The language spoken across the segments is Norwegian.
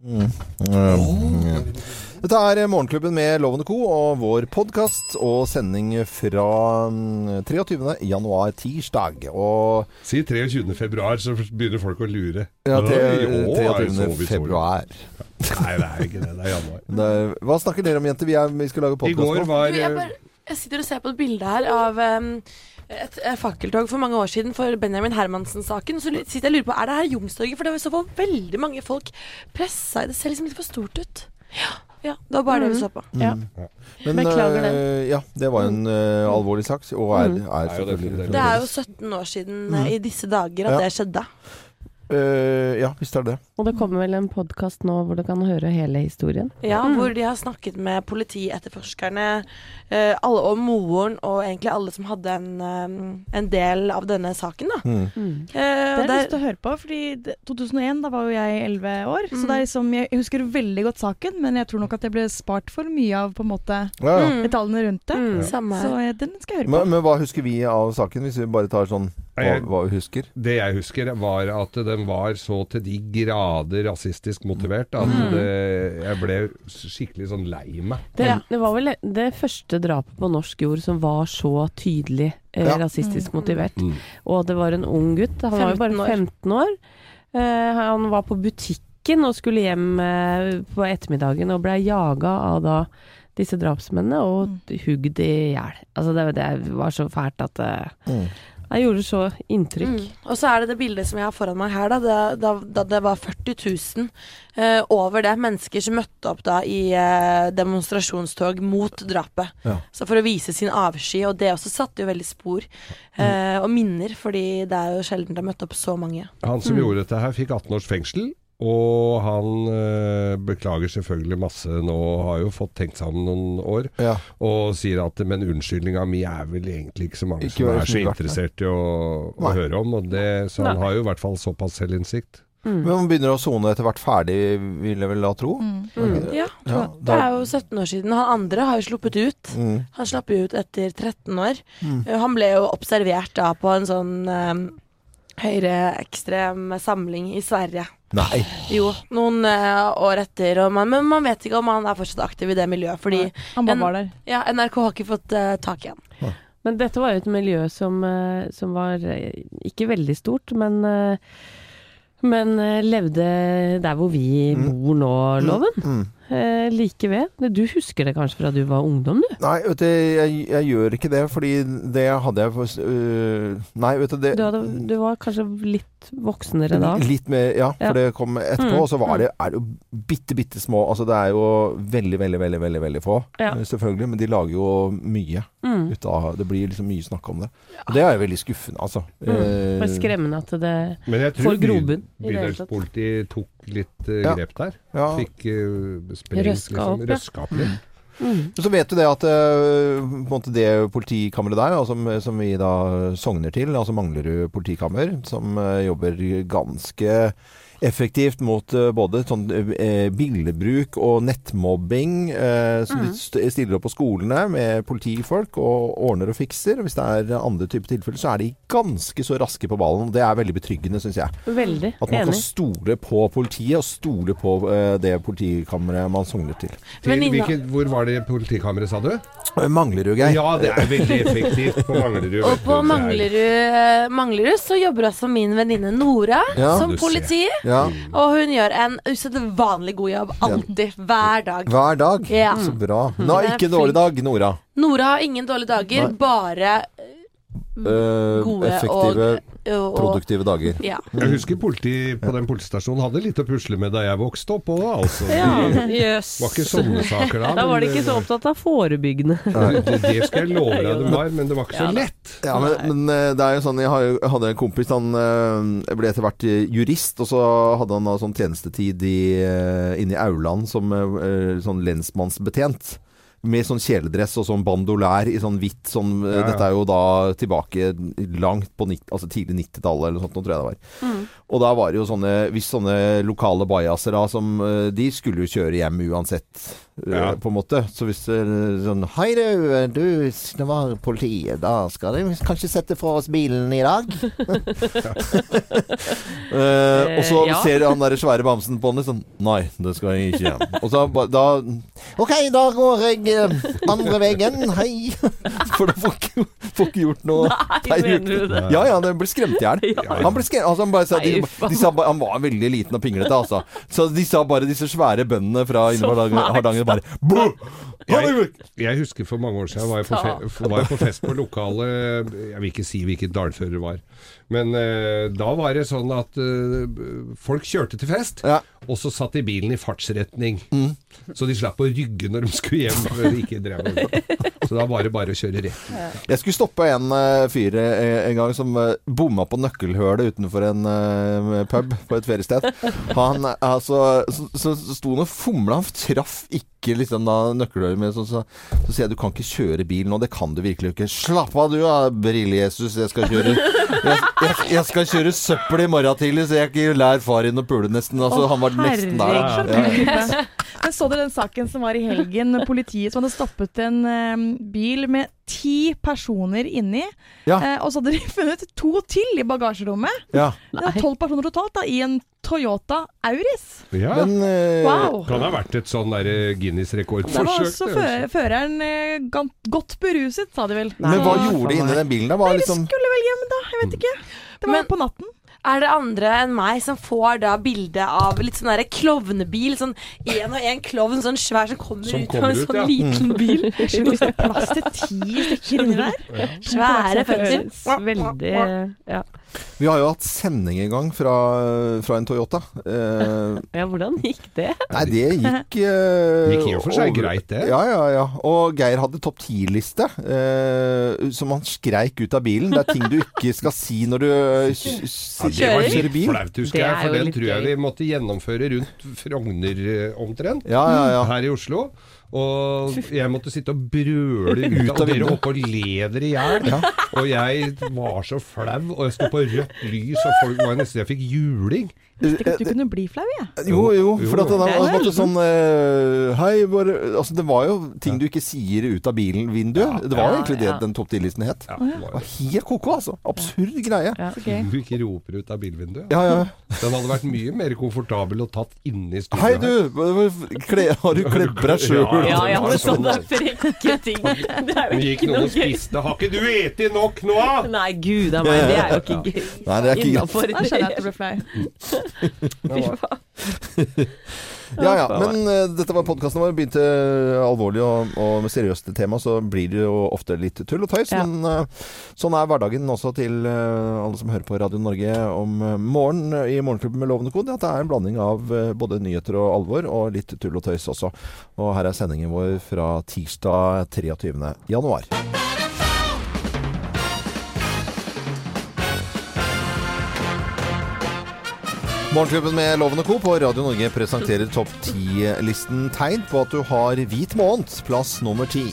Mm. Dette er Morgenklubben med Lovende Co. og vår podkast og sending fra mm, 23. januar, tirsdag. Og Si 23. februar, så begynner folk å lure. ja, til, så 23. vi så februar. Nei, det er ikke det. Det er januar. Det er, hva snakker dere om, jenter? Vi, er, vi skal lage podkast nå. jeg, jeg sitter og ser på et bilde her av um, et, et fakkeltog for mange år siden for Benjamin Hermansen-saken. Så sitter jeg og lurer på, Er det her Youngstorget? For det var så på veldig mange folk pressa i det. ser liksom litt for stort ut. Ja, ja det var bare det vi så på. Ja. Men, Beklager det. øh, ja, det var en uh, alvorlig sak. Og er, Mm. er Er jo det er fremdeles. Det er jo 17 år siden eh, i disse dager at Ja. det skjedde. Øh, Ja, visst er det det. Og det kommer vel en podkast nå hvor du kan høre hele historien. Ja, Hvor de har snakket med politietterforskerne, uh, alle og moren, og egentlig alle som hadde en, um, en del av denne saken. da. Mm. Uh, Det har jeg der- lyst til å høre på, fordi det- 2001, da var jo jeg 11 år. Så Mm. det er liksom, jeg husker veldig godt saken, men jeg tror nok at jeg ble spart for mye av på en måte Ja, ja. Mm. detaljene rundt det. Mm. Så den skal jeg høre Men, på. men hva husker vi av saken, hvis vi bare tar sånn hva, vi husker? Det jeg husker, var at den var så til de grader rasistisk motivert at det, jeg ble skikkelig sånn lei meg. Det, det var vel det første drapet på norsk jord som var så tydelig eh, Ja. rasistisk motivert. Mm. Og det var en ung gutt. Han var jo bare 15 år. Eh, han var på butikken og skulle hjem eh, på ettermiddagen og ble jaga av da disse drapsmennene og hugd i hjel. Altså det, det var så fælt at det, Mm. Det gjorde så inntrykk. Mm. Og så er det det bildet som jeg har foran meg her, da, da, da, da det var 40 000 eh, over det mennesker som møtte opp da i eh, demonstrasjonstog mot drapet. Ja. Så for å vise sin avsky, og det også satte jo veldig spor eh, og minner, fordi det er jo sjelden det har møtt opp så mange. Han som gjorde dette her, fikk 18 års fengsel. Og han øh, beklager selvfølgelig masse nå, har jo fått tenkt seg om noen år. Ja. Og sier at men unnskyldninga mi er vel egentlig ikke så mange Ikke som er så interessert i å, å høre om. Og det, så han Nei. har jo i hvert fall såpass selvinnsikt. Mm. Men man begynner å sone etter hvert ferdig, vil jeg vel da tro. Mm. Mm. Ja, Ja, det er jo 17 år siden. Han andre har jo sluppet ut. Mm. Han slapp jo ut etter 13 år. Mm. Eh, Han ble jo observert da på en sånn eh, høyreekstrem samling i Sverige. Nei. Jo, noen uh, år etter. Og man, men man vet ikke om han er fortsatt aktiv i det miljøet. Fordi Han bare en- var der. ja, NRK har ikke fått uh, tak i han. Men dette var jo et miljø som, uh, som var ikke veldig stort, men men levde der hvor vi Mm. bor nå, Loven. Mm. Eh, like ved. Du husker det kanskje fra du var ungdom, du? Nei, vet du, jeg, jeg gjør ikke det, fordi det hadde jeg for, øh, Nei, vet du det Du, hadde, du var kanskje litt voksnere da? Litt mer, ja, for Ja. det kom etterpå. Mm, Og så var det, er det jo bitte, bitte små Altså det er jo veldig, veldig, veldig veldig, veldig få, Ja. eh, selvfølgelig. Men de lager jo mye Mm. ut av Det blir liksom mye snakk om det. Og det er jo veldig skuffende, altså. Mm. Eh, skremmende at det Men jeg tror by- grobunn det hele tatt. bydelspolitiet tok litt uh, grep der. ja. Fikk uh, sprengt Røska liksom, opp, liksom, røska opp litt. mm. Så vet du det at eh, på en måte det politikammeret der, altså, som, som vi da sogner til, altså Manglerud politikammer, som eh, jobber ganske effektivt mot eh, både sånn eh, bildebruk og nettmobbing. Som så Mm. de stiller opp på skolene med politifolk og ordner og fikser. Hvis det er andre typer tilfeller, så er de ganske så raske på ballen. Det er veldig betryggende, syns jeg. Veldig At man kan stole på politiet, og stole på eh, det politikammeret man sogner til. Til, hvilket, hvor var det politikammeret, sa du? Eh, Manglerud, Geir. Ja, det er veldig effektivt på Manglerud. Og på er- Manglerud, eh, Manglerud så jobber også min venninne Nora Ja. som politi. Ja. Og hun gjør en usedvanlig god jobb. Alltid. Hver dag. Hver dag. Ja. Så bra. Det er ikke dårlig dag, Nora. Nora har ingen dårlige dager, Nei. bare gode effektive, og, og produktive dager. ja. Jeg husker politiet på den politistasjonen hadde litt å pusle med da jeg vokste opp òg, altså. Ja, Det var ikke sånne saker da. Da var de ikke så opptatt av forebyggende. det, det, det skal jeg love deg de var, men det var ikke så lett. Ja, men, men eh, det er jo sånn Jeg, hadde en kompis Han eh, ble etter hvert eh, jurist, og så hadde han da sånn tjenestetid i, eh, inne i aulaen som eh, sånn lensmannsbetjent. Med sånn kjeledress og sånn bandolær i sånn hvitt sånn eh, Ja, ja. Dette er jo da tilbake langt på nitt, altså tidlig 90-tallet eller noe sånt, nå tror jeg det var. Mm. Og da var det jo sånne Hvis sånne lokale bajaser da som eh, De skulle jo kjøre hjem uansett Ja. på en måte. Så hvis det er sånn Hei du, du det var politiet. Da skal de kanskje sette fra oss bilen i dag? uh, og så Eh, ja. ser han der svære bamsen på henne sånn Nei, det skal jeg ikke. Og så da OK, da går jeg eh, andre veien. Hei. For da får ikke, får ikke gjort noe. Nei, mener du det? Ja, ja, det ble skremt i hjel. Ja. Han ble skremt altså, han, bare sa, de, de sa, han var veldig liten og pinglete, altså. Så de sa bare disse svære bøndene fra Så Innvard. Hardanger bare Jeg, jeg husker for mange år siden var jeg på, fe var jeg på fest på lokale Jeg vil ikke si hvilket dalfører det var. Men eh, da var det sånn at eh, folk kjørte til fest, Ja. og så satt de bilen i fartsretning. Så de slapp å rygge når de skulle hjem. før de ikke drev med- Så da var det bare å kjøre rett. Jeg skulle stoppe en eh, fyr eh, en gang som uh, bomma på nøkkelhølet utenfor en eh, pub på et feriested. Han eh, altså Så, så, så sto han og fomla. Han traff ikke liksom da nøkkelhølet med så, så, så sier jeg du kan ikke kjøre bil nå. Det kan du virkelig ikke. Slapp av du, da, Brille-Jesus. Jeg skal kjøre jeg, jeg, jeg skal kjøre søppel i morgen tidlig, så jeg ikke lær far inn å pule nesten. Altså, han var nesten der. Ja. Men så dere den saken som var i helgen politiet som hadde stoppet en um, bil med ti personer inni, Ja. eh, og så hadde de funnet to til i bagasjerommet. Ja. Det var tolv personer totalt da, i en Toyota Auris. Ja. Men eh, Wow! Kan ha vært et sånn der Der var Guinness-rekordforsøk. også fø altså. føreren eh, godt beruset, sa de vel. Men hva gjorde de inni den bilen? da? Var De liksom skulle vel hjem, da. Jeg vet ikke. Det var Men- på natten. Er det andre enn meg som får da bilde av litt sånn derre klovnebil? Sånn én og én klovn, sånn svær som kommer Som ut av en ut, sånn ja. liten bil. Det er plass til ti stykker inni der. Svære føtter. Veldig ja. Vi har jo hatt sending en gang fra, fra en Toyota. Eh, ja, hvordan gikk det? nei, det gikk eh, Gikk i og for seg greit, det. Ja, ja, ja. Og Geir hadde topp ti-liste, eh, som han skreik ut av bilen. Det er ting du ikke skal si når du eh, kjører bil. flaut, husker jeg. For den tror jeg vi måtte gjennomføre rundt Frogner eh, omtrent. Ja, ja, ja. Her i Oslo. Og jeg måtte sitte og brøle ut, av og dere oppe og leder i hjel. Og jeg var så flau, og jeg sto på rødt lys, og folk var nesten Jeg fikk juling. Visste ikke at du kunne bli flau, jeg. Jo, jo, Jo, for at det, da, ikke sånn eh, Hei, bare Altså, det var jo ting du ikke sier ut av bilen, vinduet. Det var jo egentlig det den topp ti-listen het. Ja, det var helt ko-ko, altså. Absurd greie. Ja. Du ikke roper ut av bilvinduet. Ja, ja. Den hadde vært mye mer komfortabel og tatt inne i studio. Hei, du! Har du kledd på deg sjøl? Ja, Ja, ja, men sånn. sånne frekke ting. Det er jo ikke noe gøy. Har ikke du eti nok nå, da? Nei, gud a meg, det er jo ikke gøy. Nei, det er ikke greit. Da skjønner jeg at du ble flau. Fy faen. Ja, ja. Men uh, dette var podkasten vår. Begynte alvorlig og, og med seriøst tema, så blir det jo ofte litt tull og tøys. Ja. Men uh, sånn er hverdagen også til uh, alle som hører på Radio Norge om morgenen i Morgenklubben med Lovende Kode. At det er en blanding av eh, både nyheter og alvor, og litt tull og tøys også. Og her er sendingen vår fra tirsdag 23. januar. Morgenklubben med Loven og Co. på Radio Norge presenterer topp 10-listen tegn på at du har hvit måned, plass nummer ti.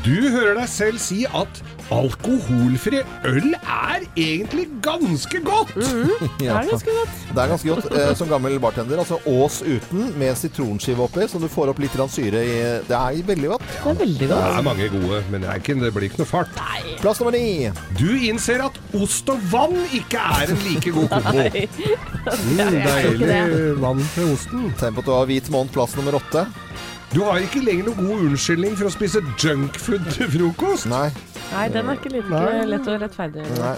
Du hører deg selv si at alkoholfri øl er egentlig ganske godt. Mm -hmm. det ganske godt? Det er ganske godt. Eh, som gammel bartender. Altså Ås uten, med sitronskive oppi, så du får opp litt syre i Det er veldig godt. Det er veldig Det er mange gode, men det, er ikke, det blir ikke noe fart. Plass nummer ni. Du innser at ost og vann ikke er en like god kombo. Nei. Mm, deilig vann til osten. På at du har hvit måned, plass nummer åtte. Du har ikke lenger noen god unnskyldning for å spise junkfood til frokost. Nei. Nei, den er ikke litt lett og rettferdig. Nei.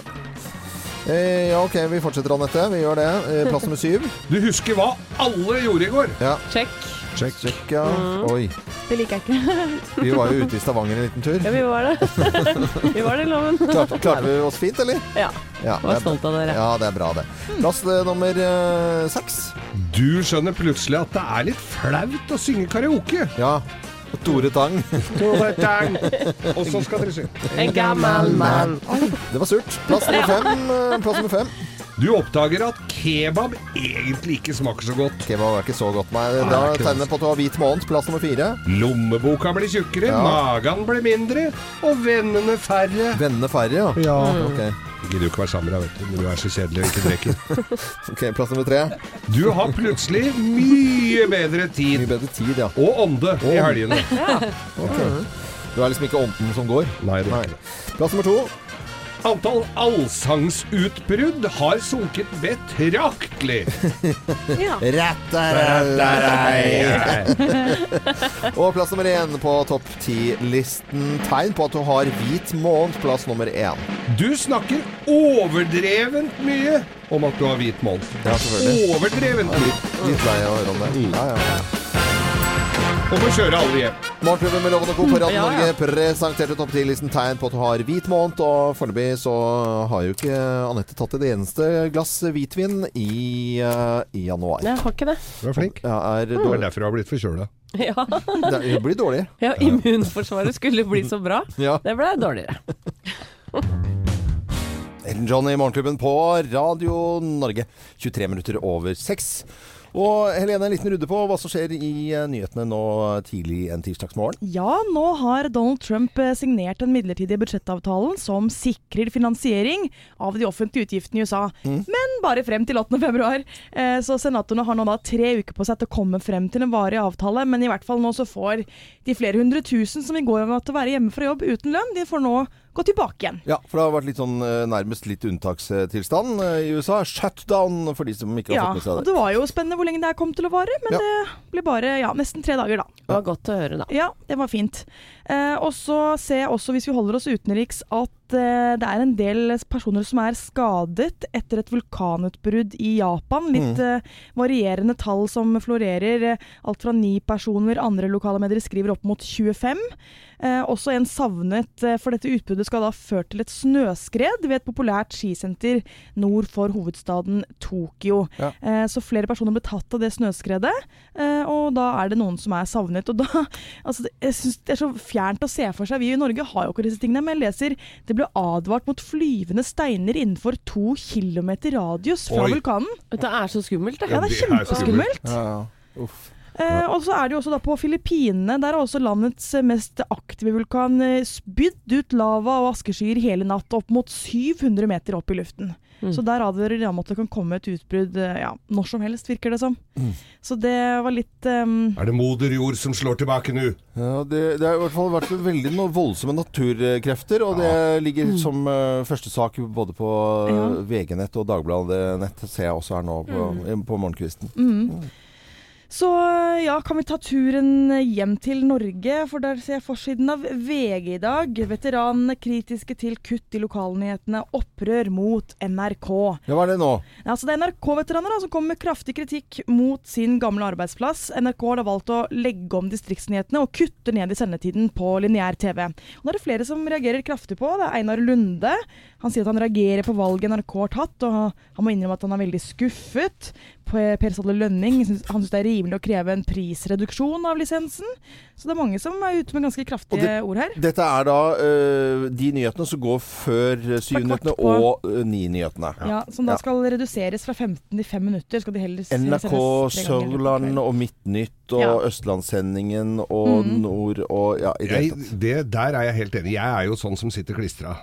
Eh, ja, OK, vi fortsetter, Anette. Vi gjør det. Eh, plass nummer syv. Du husker hva alle gjorde i går. Ja. Check. Check. Check ja. Oi. Det liker jeg ikke. Vi var jo ute i Stavanger en liten tur. Ja, vi var det. vi var det, Loven. Klarte, klarte vi oss fint, eller? Ja. Ja, Var er, stolt av dere. ja, det er bra, det. Plass eh, nummer eh, seks. Du skjønner plutselig at det er litt flaut å synge karaoke. Ja. Tore Tang. Tore Tang. Og så skal dere synge. En gammel mann. Det var surt. Plass nummer fem. eh, Plass nummer fem. Du oppdager at kebab egentlig ikke smaker så godt. Kebab er ikke så godt, nei. Da Nei, ikke tegner jeg på at du har hvit måned. Plass nummer fire. Lommeboka blir tjukkere, Ja. magen blir mindre, og vennene færre. Vennene færre, ja. Ja. Ok. Jeg gidder jo ikke være sammen med deg, vet du, når du er så kjedelig og ikke drikker. Ok, Plass nummer tre. Du har plutselig mye bedre Mye tid bedre tid, ja. og ånde i helgene. Ok. Du er liksom ikke ånden som går? Nei, det er ikke det. Plass nummer to. Antall allsangsutbrudd har sunket betraktelig. Ja. Og plass nummer én på topp ti-listen. Tegn på at du har hvit måned. Plass nummer én. Du snakker overdrevent mye om at du har hvit måned. Ja, selvfølgelig. Overdrevent mye. Litt lei av å høre om det. Ja, ja. Og må kjøre alle hjem. Morgenklubben med Lovende Co. på Radio Ja, ja. Norge presenterte topp 10-listen tegn på at du har hvit måned. Og foreløpig så har jo ikke Anette tatt et eneste glass hvitvin i, uh, i januar. Jeg har ikke det. Du er flink. Ja, er Det er derfor du har blitt forkjøla. Ja, Det blir dårlig. ja immunforsvaret skulle bli så bra. Ja. Det ble dårligere. Ellen John i Morgenklubben på Radio Norge. 23 minutter over seks. Og Helene, en liten runde på hva som skjer i eh, nyhetene nå tidlig en tirsdagsmorgen. Ja, nå har Donald Trump eh, signert den midlertidige budsjettavtalen som sikrer finansiering av de offentlige utgiftene i USA. Men bare frem til 8. februar. Eh, Så senatorene har nå da tre uker på seg til å komme frem til en varig avtale. Men i hvert fall nå så får de flere hundre tusen som i går måtte være hjemme fra jobb uten lønn, de får nå gå tilbake igjen. Ja, for det har vært litt sånn eh, nærmest litt unntakstilstand eh, i USA. Shutdown for de som ikke har Ja, fått med seg og det. det var jo spennende hvor lenge det her kom til å vare, men Ja. det ble bare ja, nesten tre dager, da. Det var godt å høre, da. Ja, det var fint. Eh, og så ser jeg også, hvis vi holder oss utenriks, at eh, det er en del personer som er skadet etter et vulkanutbrudd i Japan. Litt eh, varierende tall som florerer. Eh, alt fra ni personer, andre lokale medier skriver opp mot 25. Eh, også en savnet, for dette utbruddet skal da ha ført til et snøskred ved et populært skisenter nord for hovedstaden Tokyo. Ja. Eh, så flere personer ble tatt av det snøskredet, eh, og da er det noen som er savnet. Og da, altså, jeg synes det er så fjernt å se for seg. Vi i Norge har jo ikke disse tingene, men jeg leser det ble advart mot flyvende steiner innenfor to kilometer radius fra Oi. vulkanen. Det er så skummelt, det. Ja, det er kjempeskummelt. Ja, ja. Uff. Eh, og så er det jo også da på Filippinene. Der har også landets eh, mest aktive vulkan eh, spydd ut lava og askeskyer hele natt, opp mot 700 meter opp i luften. Mm. Så der advarer de om at det kan komme et utbrudd eh, ja, når som helst, virker det som. Så det var litt um... Er det moder jord som slår tilbake nå? Ja, det, det har i hvert fall vært veldig no voldsomme naturkrefter, og det ligger som uh, første sak både på eh, Ja. VG-nett og Dagbladet Nett, ser jeg også her nå på, på morgenkvisten. mm. Så ja, kan vi ta turen hjem til Norge? For der ser jeg forsiden av VG i dag. Veteranene kritiske til kutt i lokalnyhetene. Opprør mot NRK. Ja, hva er det nå? Altså, Det er NRK-veteraner som kommer med kraftig kritikk mot sin gamle arbeidsplass. NRK har da valgt å legge om distriktsnyhetene og kutte ned i sendetiden på lineær TV. Og Da er det flere som reagerer kraftig på. Det er Einar Lunde. Han sier at han reagerer på valget NRK har tatt, og han må innrømme at han er veldig skuffet. Per Per Salle Lønning syns- han syns det er rimelig å kreve en prisreduksjon av lisensen. Så det er mange som er ute med ganske kraftige ord her. Dette er da uh, de nyhetene som går før syvnyhetene syv-nyhetene og uh, ni-nyhetene. Ja, Som da Ja. skal reduseres fra 15 til 5 minutter. Skal de heller NRK Sørland og Midtnytt og Ja. Østlandssendingen og mm. Nord og ja, i det hele tatt. det, der er jeg helt enig. Jeg er jo sånn som sitter klistra.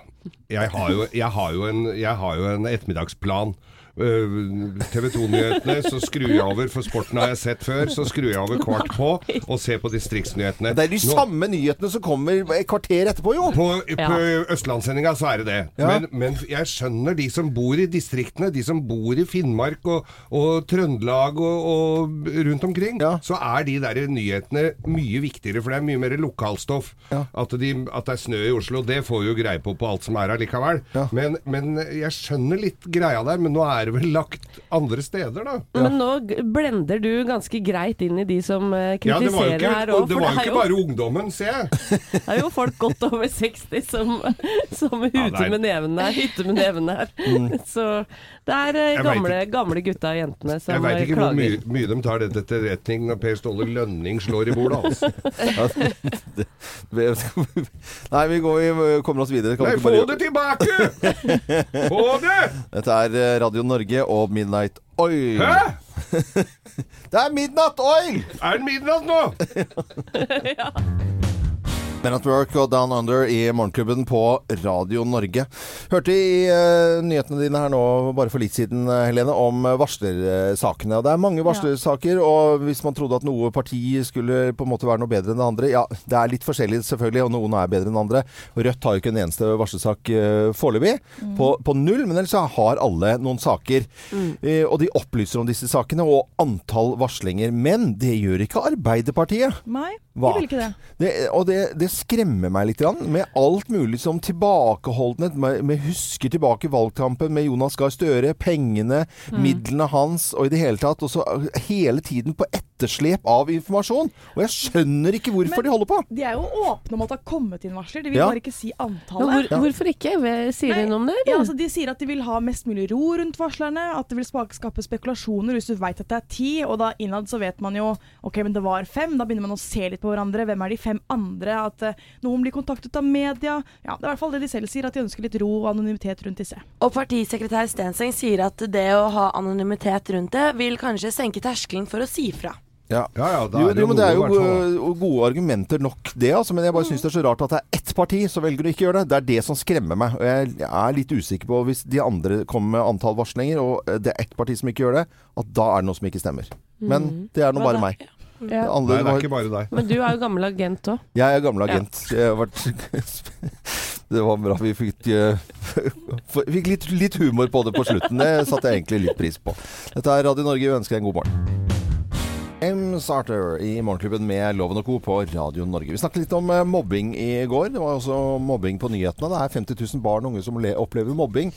Jeg jeg har jo, en, jeg har jo en ettermiddagsplan. TV 2-nyhetene, så skrur jeg over, for sporten har jeg sett før. Så skrur jeg over kvart på og ser på distriktsnyhetene. Det er de Nå- samme nyhetene som kommer et kvarter etterpå, jo! På, på Østlandssendinga så er det det. Ja. Men, men jeg skjønner de som bor i distriktene, de som bor i Finnmark og, og Trøndelag og, og rundt omkring, Ja. så er de der nyhetene mye viktigere, for det er mye mer lokalstoff. Ja. At, de, at det er snø i Oslo, det får vi jo greie på på alt som er her likevel. Ja. Men, men jeg skjønner litt greia der, men nå er det vel lagt andre steder, da. Men nå blender du ganske greit inn i de som eh, Ja, det var jo kritiserer ikke, her òg. det var jo ikke bare ungdommen, ser jeg. det er jo folk godt over 60 som, som Ja, er- med nevene. Hytter med nevene her. Så det er eh, gamle, gamle gutta og jentene som klager. Jeg veit ikke ikke hvor mye, mye de tar dette til retning når Per Ståle Lønning slår i bordet, altså. Nei, vi, går, vi kommer oss videre. Kan Nei, få bare- det tilbake! Få det! Dette er eh, Radio Norge og Midnight Oil. Hæ? Det er Midnight Oil! Er det midnatt nå? Men at Work og Down Under i Morgenklubben på Radio Norge. Hørte i uh, nyhetene dine her nå bare for litt siden, eh, Helene, om eh, varslersakene. Og Det er mange varslersaker, og hvis man trodde at noe parti skulle på en måte være noe bedre enn det andre Ja, det er litt forskjellig selvfølgelig, og noen er bedre enn andre. Rødt har jo ikke en eneste varslersak uh, foreløpig. På, på null, men ellers har alle noen saker. Eh, og de opplyser om disse sakene og antall varslinger. Men det gjør ikke Arbeiderpartiet. Nei, Hva? de vil ikke det. Det, og det, det skremmer meg litt, med alt mulig som tilbakeholdenhet. Med, med husker tilbake valgkampen med Jonas Gahr Støre, pengene, midlene hans, og i det hele tatt. Og så hele tiden på etterslep av informasjon. Og jeg skjønner ikke hvorfor Men- de holder på. De er jo åpne om at det har kommet inn varsler, de vil Ja. bare ikke si antallet. hvor, hvorfor ikke? Sier Nei, de noe om det? Ja, altså De sier at de vil ha mest mulig ro rundt varslerne, at det vil skape spekulasjoner hvis du veit at det er ti, og da innad så vet man jo ok, men det var fem. Da begynner man å se litt på hverandre. Hvem er de fem andre? At uh, noen blir kontaktet av media. Ja, Det er i hvert fall det de selv sier, at de ønsker litt ro og anonymitet rundt disse. Og partisekretær Stenseng sier at det å ha anonymitet rundt det, vil kanskje senke terskelen for å si fra. Ja. Ja ja, da Jo, er det jo, men det er jo da. uh, gode argumenter nok, det. Altså, men jeg bare syns det er så rart at det er ett parti som velger å ikke gjøre det. Det er det som skremmer meg. Og jeg er litt usikker på, hvis de andre kommer med antall varslinger, og uh, det er ett parti som ikke gjør det, at da er det noe som ikke stemmer. Men det er nå bare meg. Ja. Andre Nei, det er ikke bare deg. Men du er jo gammel agent òg. Jeg er gammel agent. Jeg har vært Det var bra vi fikk, eh, fikk litt, litt humor på det på slutten. Det satte jeg egentlig litt pris på. Dette er Radio Norge. Vi ønsker deg en god morgen. M. Sarter i Morgenklubben med Loven og Co. på Radio Norge. Vi snakket litt om eh, mobbing i går. Det var også mobbing på nyhetene. Det er 50 000 barn og unge som opplever mobbing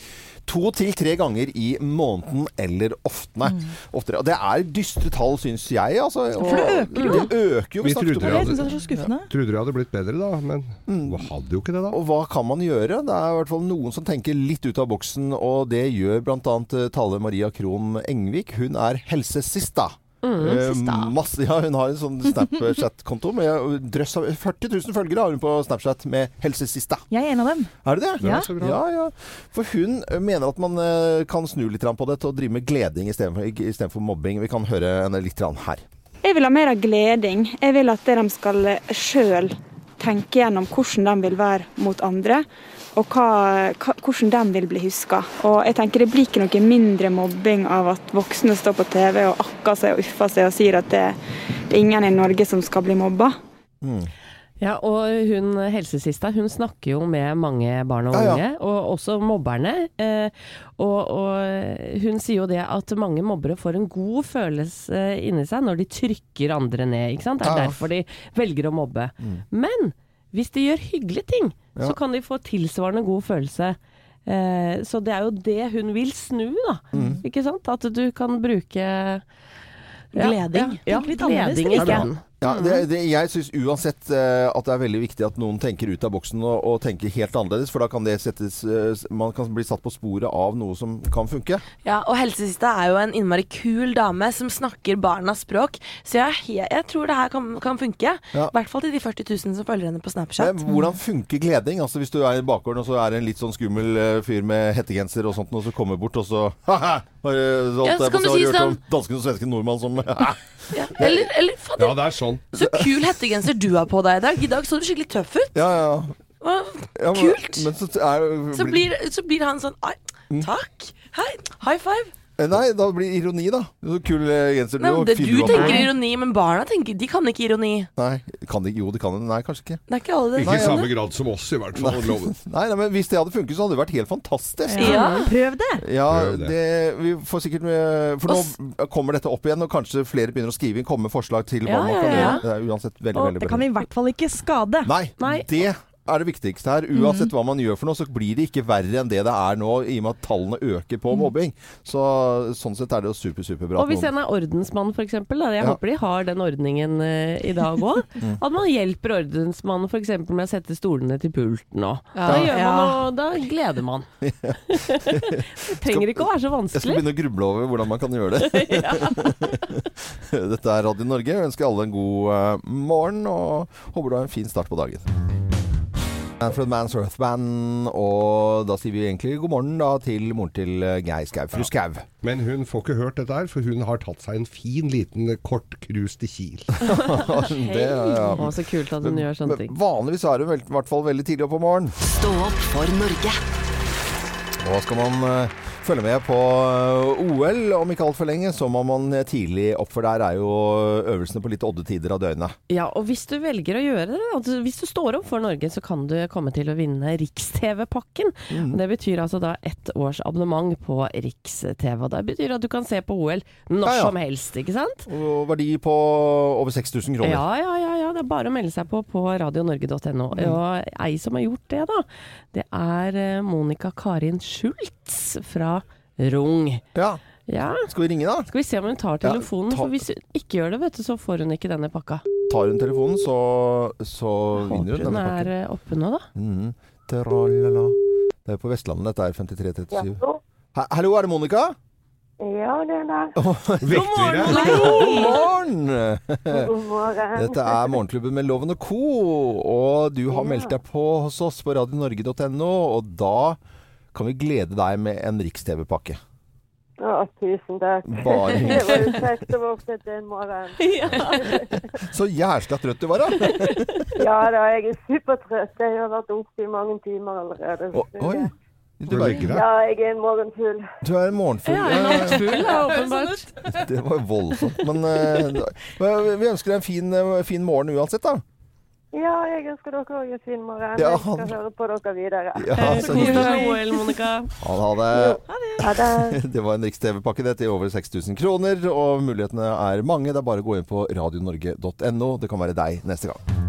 to til tre ganger i måneden eller oftene. oftere. Og det er dystre tall, syns jeg. Altså, og For det øker jo. Det øker jo. Vi trodde det. så. Trodde det hadde blitt bedre da, men Mm. hadde jo ikke det da. Og hva kan man gjøre? Det er i hvert fall noen som tenker litt ut av boksen, og det gjør bl.a. Tale Maria Krohn Engvik. Hun er helsesista. Eh, masse, ja, hun har en sånn Snapchat-konto med drøss av 40 000 følgere har hun på Snapchat med helsesista. Jeg er en av dem. Er det det? Ja. Ja, ja. For hun eh, mener at man eh, kan snu litt på det til å drive med gleding istedenfor mobbing. Vi kan høre henne litt her. Jeg vil ha mer av gleding. Jeg vil at de skal sjøl tenke gjennom hvordan de vil være mot andre, og hva, hvordan de vil bli huska. Og jeg tenker det blir ikke noe mindre mobbing av at voksne står på TV og akker seg og uffer seg og sier at det, det er ingen i Norge som skal bli mobba. Ja, og hun helsesista, hun snakker jo med mange barn og Ja, ja. unge, og også mobberne. Eh, og, og hun sier jo det at mange mobbere får en god følelse inni seg når de trykker andre ned, ikke sant. Det er Ja. derfor de velger å mobbe. Men hvis de gjør hyggelige ting, Ja. så kan de få tilsvarende god følelse. Eh, så det er jo det hun vil snu, da. Ikke sant? At du kan bruke Gleding. Ja, ja gleding isteden. Ja, det, det, jeg syns uansett uh, at det er veldig viktig at noen tenker ut av boksen og, og tenker helt annerledes, for da kan det settes uh, Man kan bli satt på sporet av noe som kan funke. Ja, og helsesista er jo en innmari kul dame som snakker barnas språk, så jeg, jeg tror det her kan, kan funke. I Ja. hvert fall til de 40 000 som følger henne på Snapchat. Men hvordan funker gleding? Altså Hvis du er i bakgården, og så er det en litt sånn skummel uh, fyr med hettegenser og sånt, og så kommer bort, og så Haha! Bare, Ja, så kan du si, sånn- dansken og svensken nordmann som Ja. Eller, eller fader, Ja, det er sånn. så kul hettegenser du har på deg i dag. I dag så du skikkelig tøff ut. Ja, ja. Hva- ja men, Kult. Men så er, Så blir, så blir han sånn takk. Hei. High five. Eh, Nei, da blir det ironi, da. Så kul eh, genser du Nei, men det, du tenker ironi, men barna tenker De kan ikke ironi. Nei, kan de, jo, det kan det. Nei, kanskje ikke. Det er ikke alle det Ikke i samme grad som oss, i hvert fall. Nei. Nei, nei, men Hvis det hadde funket, så hadde det vært helt fantastisk. Ja. Prøv det! Ja, det. vi får sikkert med, For nå kommer dette opp igjen, og kanskje flere begynner å skrive inn, komme med forslag til hva Ja, man kan ja. gjøre. Det er uansett veldig, Og veldig det kan i hvert fall ikke skade. Nei, Nei. det er det viktigste her. Uansett hva man gjør for noe, så blir det ikke verre enn det det er nå, i og med at tallene øker på mobbing. Så sånn sett er det jo super, superbra. Og hvis en er ordensmann f.eks., jeg Ja. håper de har den ordningen uh, i dag òg. At man hjelper ordensmannen f.eks. med å sette stolene til pulten Da Ja. gjør man Ja. da gleder man. det trenger ikke å være så vanskelig. Jeg skal begynne å gruble over hvordan man kan gjøre det. Dette er Radio Norge. Jeg ønsker alle en god uh, morgen, og håper du har en fin start på dagen. Manfred Mans Earth Band. Og da sier vi egentlig god morgen da til moren til eh, Geir Skau. Fru Skau. Men hun får ikke hørt dette her, for hun har tatt seg en fin liten kort cruise til Kiel. Det, ja. Å, så kult at hun gjør sånne ting. Vanligvis er hun i hvert fall veldig tidlig opp om morgenen. Stå opp for Norge. Hva skal man eh, følge med på eh, OL om ikke altfor lenge, så må man eh, tidlig opp, for der er jo øvelsene på litt odde tider av døgnet. Ja, og hvis du velger å gjøre det, altså hvis du står opp for Norge, så kan du komme til å vinne Riks-TV-pakken. Mm. Det betyr altså da ett års abonnement på Riks-TV. Det betyr at du kan se på OL når Ja, ja. som helst, ikke sant? Og verdi på over 6000 kroner. Ja, ja, ja, ja. Det er bare å melde seg på på radionorge.no. Mm. Og ei som har gjort det, da, det er eh, Monica Karin Schultz fra Rung. Ja. Ja. Skal vi ringe, da? Skal vi se om hun tar Ja, telefonen, ta- for hvis hun ikke gjør det, vet du, så får hun ikke denne pakka. Tar hun telefonen, så, så vinner Håper hun hun denne er hun er oppe nå, da. Mm. Tralala. Det er på Vestlandet, dette er 5337. Ha- Hallo, er det Monica? Ja, det er det. Vi deg? God morgen! God morgen. Dette er Morgenklubben med Loven og Co. Og du har meldt deg på hos oss på radionorge.no, og da kan vi glede deg med en Riks-TV-pakke. Å, tusen takk. Bare Det var jo kjekt å våkne til en morgen. Så jævla trøtt du var, da! Ja da, jeg er supertrøtt. Jeg har vært oppe i mange timer allerede. Å, Oi. Du, er- legger deg? Ja, jeg er en morgenfugl. du er en morgenfugl. Ja, en nattfugl, da, åpenbart. Det var voldsomt. Men uh, vi ønsker deg en fin, eh, fin morgen uansett, da. Ja, jeg ønsker dere òg en fin morgen. Ja, Jeg skal han- høre på dere videre. Ja, så Kos deg med OL, Monica. Han hadde Ha det. Det var en Riks-TV-pakke det til over 6000 kroner, og mulighetene er mange. Det er bare å gå inn på radionorge.no. Det kan være deg neste gang.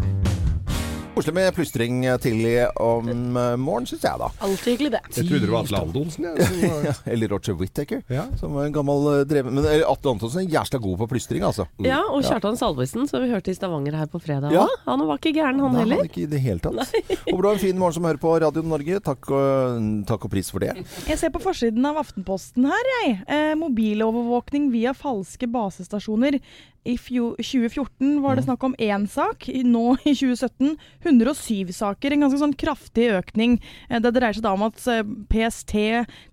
Koselig med plystring tidlig om eh, morgenen, syns jeg, da. Alltid hyggelig, det. Jeg trodde det var Atle Antonsen. jeg, som var- Ja, eller Roger Whittaker, Ja. som var en gammel eh, dreven Men eh, Atle Antonsen er jævla god på plystring, altså. Ja, og Kjartan Salvesen, som vi hørte i Stavanger her på fredag Ja. òg. Han var ikke gæren, han Nei, heller. ikke i det hele tatt. Håper du har en fin morgen som hører på Radio Norge. Takk og, takk og pris for det. Jeg ser på forsiden av Aftenposten her, jeg. Eh, mobilovervåkning via falske basestasjoner. I fjo 2014 var det snakk om én sak. I- Nå i 2017 107 saker. En ganske sånn kraftig økning. Eh, det dreier seg da om at eh, PST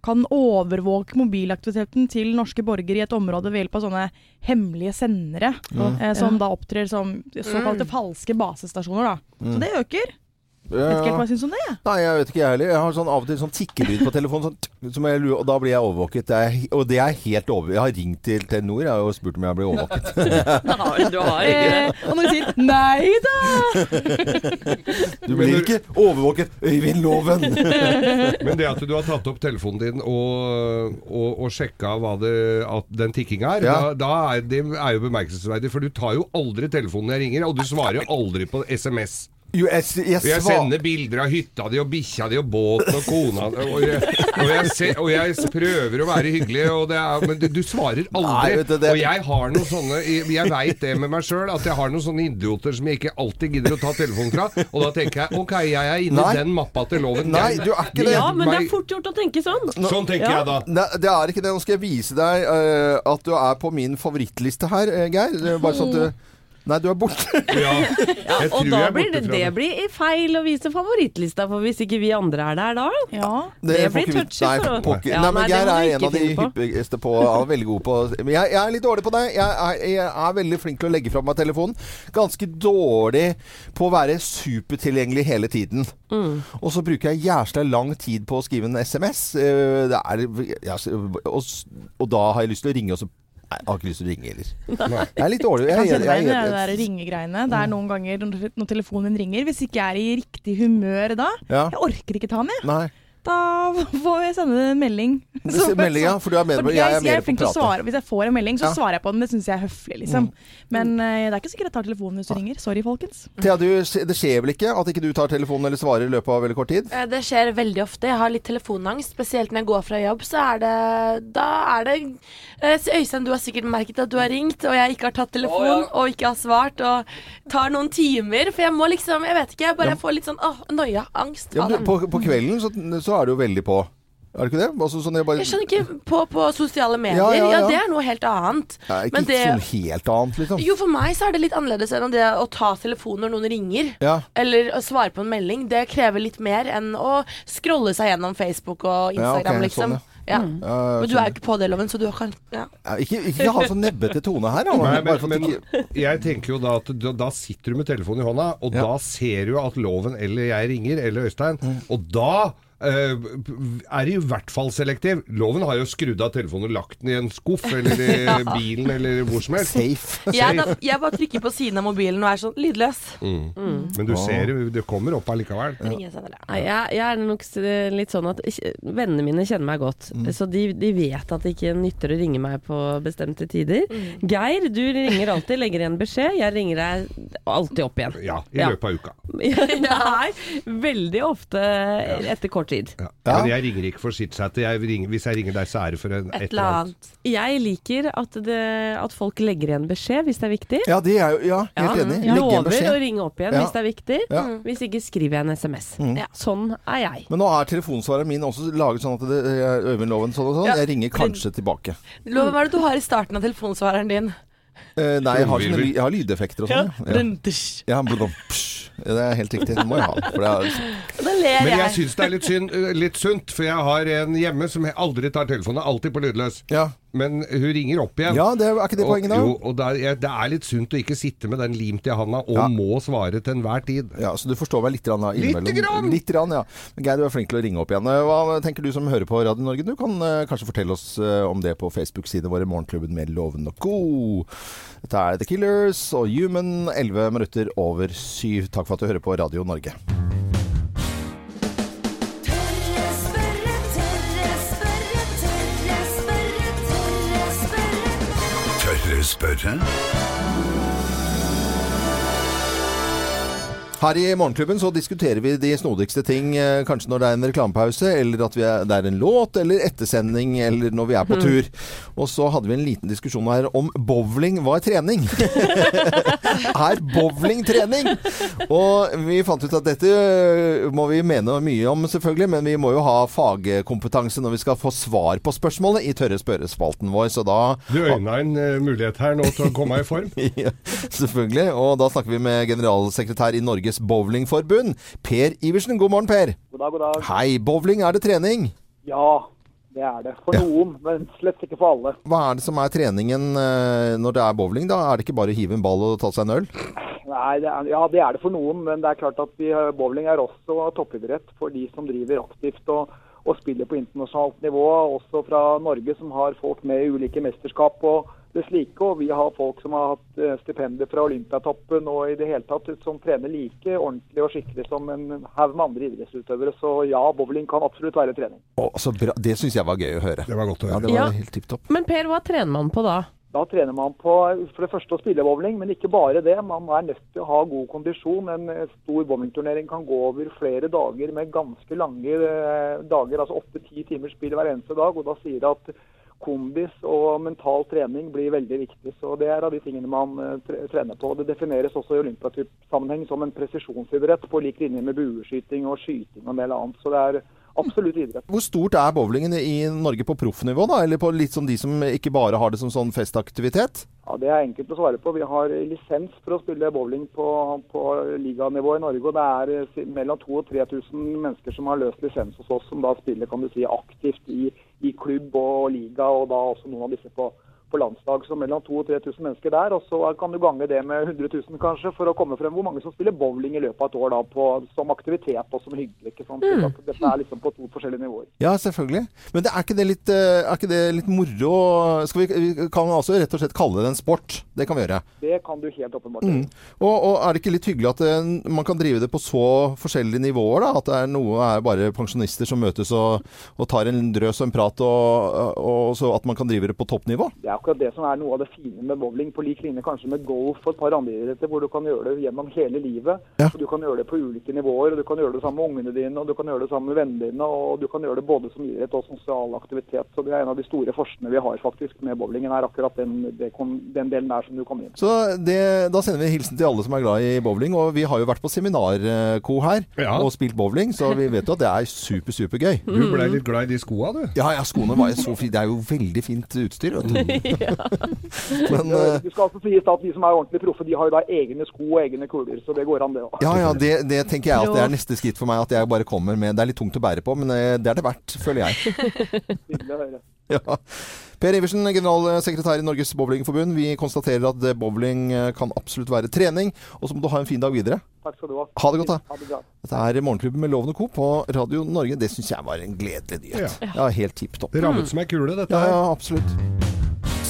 kan overvåke mobilaktiviteten til norske borgere i et område ved hjelp av sånne hemmelige sendere. Eh, som da opptrer som såkalte falske basestasjoner. da. Så det øker. Vet ikke helt hva jeg syns om det. jeg. Nei, jeg vet ikke jeg heller. Jeg har sånn av og til sånn tikkelyd på telefonen, sånn, som jeg, lurer- og da blir jeg overvåket. Det er, og det er helt over... Jeg har ringt til Telenor og spurt om jeg blir overvåket. Nei, Du har ikke det. Eh, og når de sier 'nei da', Du blir ikke overvåket, Øyvind Loven! Men det at du har tatt opp telefonen din og, og, og sjekka hva det, at den tikkinga er, Ja. da, da er det er jo bemerkelsesverdig. For du tar jo aldri telefonen når jeg ringer, og du svarer aldri på SMS. Jo, jeg, jeg, jeg sender bilder av hytta di og bikkja di og båten og kona og jeg, og, jeg ser, og jeg prøver å være hyggelig, og det er, men du, du svarer aldri. Nei, du, det- Og jeg har noen sånne Jeg veit det med meg sjøl, at jeg har noen sånne idioter som jeg ikke alltid gidder å ta telefonen fra. Og da tenker jeg ok, jeg er inne i den mappa til loven. Nei, du er ikke det. Ja, men det er fort gjort å tenke sånn. Sånn tenker Ja. jeg da. Nei, det er ikke det. Nå skal jeg vise deg uh, at du er på min favorittliste her, eh, Geir. Bare sånn at du Nei, du er borte. Ja, ja, Og da blir det, det blir feil å vise favorittlista, for hvis ikke vi andre er der da ja. Det det blir touchy nei, for Nei, men Geir er en av de hyppigste på er veldig god på Men jeg, jeg er litt dårlig på det. Jeg er, jeg er veldig flink til å legge fra meg telefonen. Ganske dårlig på å være supertilgjengelig hele tiden. Mm. Og så bruker jeg jævla lang tid på å skrive en SMS. Eh, Det er, ja, og, og da har jeg lyst til å ringe, og så Nei, jeg har ikke lyst til å ringe heller. Jeg er litt dårlig. Jeg Jeg, kan jeg, jeg, det der ringegreiene. Det er noen ganger når telefonen min ringer, hvis ikke jeg er i riktig humør da ja. Jeg orker ikke ta den, jeg. Nei. Da får jeg sende en melding. Så- Melding, ja. For du er med, For jeg er jeg, jeg mer er på å prate. svare. Hvis jeg får en melding, så Ja. Mm. svarer jeg på den. Det syns jeg er høflig, liksom. Men uh, det er ikke sikkert jeg tar telefonen hvis du ringer. Sorry, folkens. Thea, du, det skjer vel ikke at ikke du tar telefonen eller svarer i løpet av veldig kort tid? Eh, Det skjer veldig ofte. Jeg har litt telefonangst. Spesielt når jeg går fra jobb, så er det Da er det eh, Øystein, du har sikkert merket at du har ringt, og jeg ikke har tatt telefon, og ikke har svart, og tar noen timer. For jeg må liksom Jeg vet ikke, jeg bare Ja. får litt sånn åh, noia. Angst. Ja, men på, på kvelden så, så er du jo veldig på. Er det ikke det? Altså, sånn jeg bare Jeg skjønner ikke På, på sosiale medier, Ja, ja, ja, ja. det er noe helt annet. Det er ikke Men det- sånn helt annet, liksom. Jo, for meg så er det litt annerledes enn det å ta telefonen når noen ringer. Ja. Eller å svare på en melding. Det krever litt mer enn å scrolle seg gjennom Facebook og Ja, okay, Instagram, liksom. sånn, ja. Ja, Men du er jo ikke på det, Loven, så du kan ja. Ja, ikke, ikke ha så nebbete tone her. Nei, men, ikke men jeg tenker jo da at da, da sitter du med telefonen i hånda, og Ja. da ser du at Loven eller jeg ringer, eller Øystein, Mm. og da er i hvert fall selektiv. Loven har jo skrudd av telefonen og lagt den i en skuff, eller i bilen, eller hvor som helst. Safe. Jeg, da, jeg bare trykker på siden av mobilen og er sånn lydløs. Men du ser jo, det kommer opp allikevel. Ja. jeg jeg, jeg er nok litt sånn at vennene mine kjenner meg godt. Så de, de vet at det ikke nytter å ringe meg på bestemte tider. Geir, du ringer alltid, legger igjen beskjed. Jeg ringer deg alltid opp igjen. Ja, i Ja. løpet av uka. Nei, veldig ofte etter kort tid. Ja. Ja. Men jeg ringer ikke for chit-chat. Hvis jeg ringer deg, så er det for en, Et eller annet. Jeg liker at, det, at folk legger igjen beskjed hvis det er viktig. Ja, det er jo Ja, helt Ja, enig. En Lover å ringe opp igjen Ja. hvis det er viktig. Ja. Hvis ikke skriver jeg en SMS. Ja. Sånn er jeg. Men nå er telefonsvareren min også laget sånn at det er Øyvind Loven sånn og sånn. Ja. Jeg ringer kanskje tilbake. Loven, hva er det du har i starten av telefonsvareren din? Uh, nei, jeg har, sånne, jeg har lydeffekter og sånn. Ja. Ja. Ja. Det er helt riktig. Det må jeg ha. For det er, Da jeg. Men jeg syns det er litt, synd, øh, litt sunt, for jeg har en hjemme som aldri tar telefonen, alltid på lydløs. ja. Men hun ringer opp igjen. ja, det er, er ikke det poenget, da? jo, og det er, det er litt sunt å ikke sitte med den limt i handa og Ja. må svare til enhver tid. Ja, Så du forstår meg litt grann, da, innimellom? Lite grann! Litt grann, ja. Men Geir, du er flink til å ringe opp igjen. Eh, Hva tenker du som hører på Radio Norge? Du kan uh, kanskje fortelle oss uh, om det på Facebook-siden vår, Morgenklubben med Loven og Co. Dette er The Killers og Human, 11 minutter over syv. Takk for at du hører på Radio Norge. Tørre Her i Morgenklubben så diskuterer vi de snodigste ting, eh, kanskje når det er en reklamepause, eller at vi er, det er en låt, eller ettersending, eller når vi er på tur. Og så hadde vi en liten diskusjon her om bowling var trening. er bowling trening? Og vi fant ut at dette eh, må vi mene mye om, selvfølgelig, men vi må jo ha fagkompetanse når vi skal få svar på spørsmålet i tørre spørrespalten vår, så da Du øyna en eh, mulighet her nå til å komme i form. ja, selvfølgelig. Og da snakker vi med generalsekretær i Norges Bowlingforbund, Per Iversen. God morgen, Per. God dag, god dag. Hei. Bowling, er det trening? Ja, det er det. For Ja. noen, men slett ikke for alle. Hva er det som er treningen eh, når det er bowling, da? Er det ikke bare å hive en ball og ta seg en øl? Nei, det er, ja, det er det for noen, men det er klart at vi, bowling er også toppidrett for de som driver aktivt og, og spiller på internasjonalt nivå. Også fra Norge, som har folk med i ulike mesterskap og det slike. Og vi har folk som har hatt stipender stipendier fra Olympiatoppen og i det hele tatt som trener like ordentlig og skikkelig som en haug med andre idrettsutøvere. Så ja, bowling kan absolutt være trening. Å, så bra. Det syns jeg var gøy å høre. Det var godt å Ja, høre. det var Ja. helt tipp topp. Men Per, hva trener man på da? Da trener man på for det første å spille bowling, men ikke bare det. Man er nødt til å ha god kondisjon. En eh, stor bowlingturnering kan gå over flere dager med ganske lange eh, dager, altså åtte-ti timers spill hver eneste dag. og Da sier det at kondis og mental trening blir veldig viktig. Så Det er av de tingene man eh, trener på. Det defineres også i olympiasammenheng som en presisjonsidrett på lik linje med bueskyting og skyting og en del annet. Så det er absolutt idrett. Hvor stort er bowlingen i Norge på proffnivå, da? Eller på litt som de som ikke bare har det som sånn festaktivitet? Ja, Det er enkelt å svare på. Vi har lisens for å spille bowling på, på liganivå i Norge. og Det er eh, mellom 2000 og 3000 mennesker som har løst lisens hos oss, som da spiller kan du si, aktivt i, i klubb og liga, og da også noen av disse på, på landslag. Så mellom 2000 og 3000 mennesker der. Og så kan du gange det med 100 000 kanskje, for å komme frem hvor mange som spiller bowling i løpet av et år da, på, som aktivitet og som hyggelig. ikke sant? Mm. Dette er liksom på to forskjellige nivåer. Ja, selvfølgelig. Men det er, ikke det litt, eh, er ikke det litt moro? Skal vi, vi kan altså rett og slett kalle det en sport. Det kan vi gjøre. Det kan du helt åpenbart Mm. gjøre. Og, og er det ikke litt hyggelig at det, man kan drive det på så forskjellige nivåer? da? At det er noe er bare pensjonister som møtes og, og tar en drøs og en prat, og, og så at man kan drive det på toppnivå? Det er akkurat det som er noe av det fine med bowling, på lik linje kanskje med golf og et par andre idretter, hvor du kan gjøre det gjennom hele livet. Ja. Og Du kan gjøre det på ulike nivåer, og du kan gjøre det sammen med ungene dine, og du kan gjøre det sammen med vennene dine, og du kan gjøre det både som idrett og sosial aktivitet. Så det er en av de store forskjellene vi har faktisk med bowlingen, er akkurat den, det kom, den delen der som du kom inn. Så det, da sender vi en hilsen til alle som er glad i bowling. Og vi har jo vært på seminarko her Ja. og spilt bowling, så vi vet jo at det er super, supergøy. Du ble litt glad i de skoa, du. Ja, ja, skoene var jo så fine. Det er jo veldig fint utstyr. Vet du. Men eh, Det skal altså sies at de som er ordentlig proffe, de har jo da egne sko og egne kuler, så det går an det òg. ja, ja, det, det tenker jeg at det er neste skritt for meg. At jeg bare kommer med Det er litt tungt å bære på, men eh, det er det verdt, føler jeg. Ja. Per Iversen, generalsekretær i Norges Bowlingforbund. Vi konstaterer at eh, bowling kan absolutt være trening. Og så må du ha en fin dag videre. Takk skal du ha. Ha det godt, da. Ha det. Dette er Morgenklubben med Loven og Co. på Radio Norge. Det syns jeg var en gledelig nyhet. Ja, helt tipp topp. Det rammet som ei kule, dette Ja, her. ja, absolutt.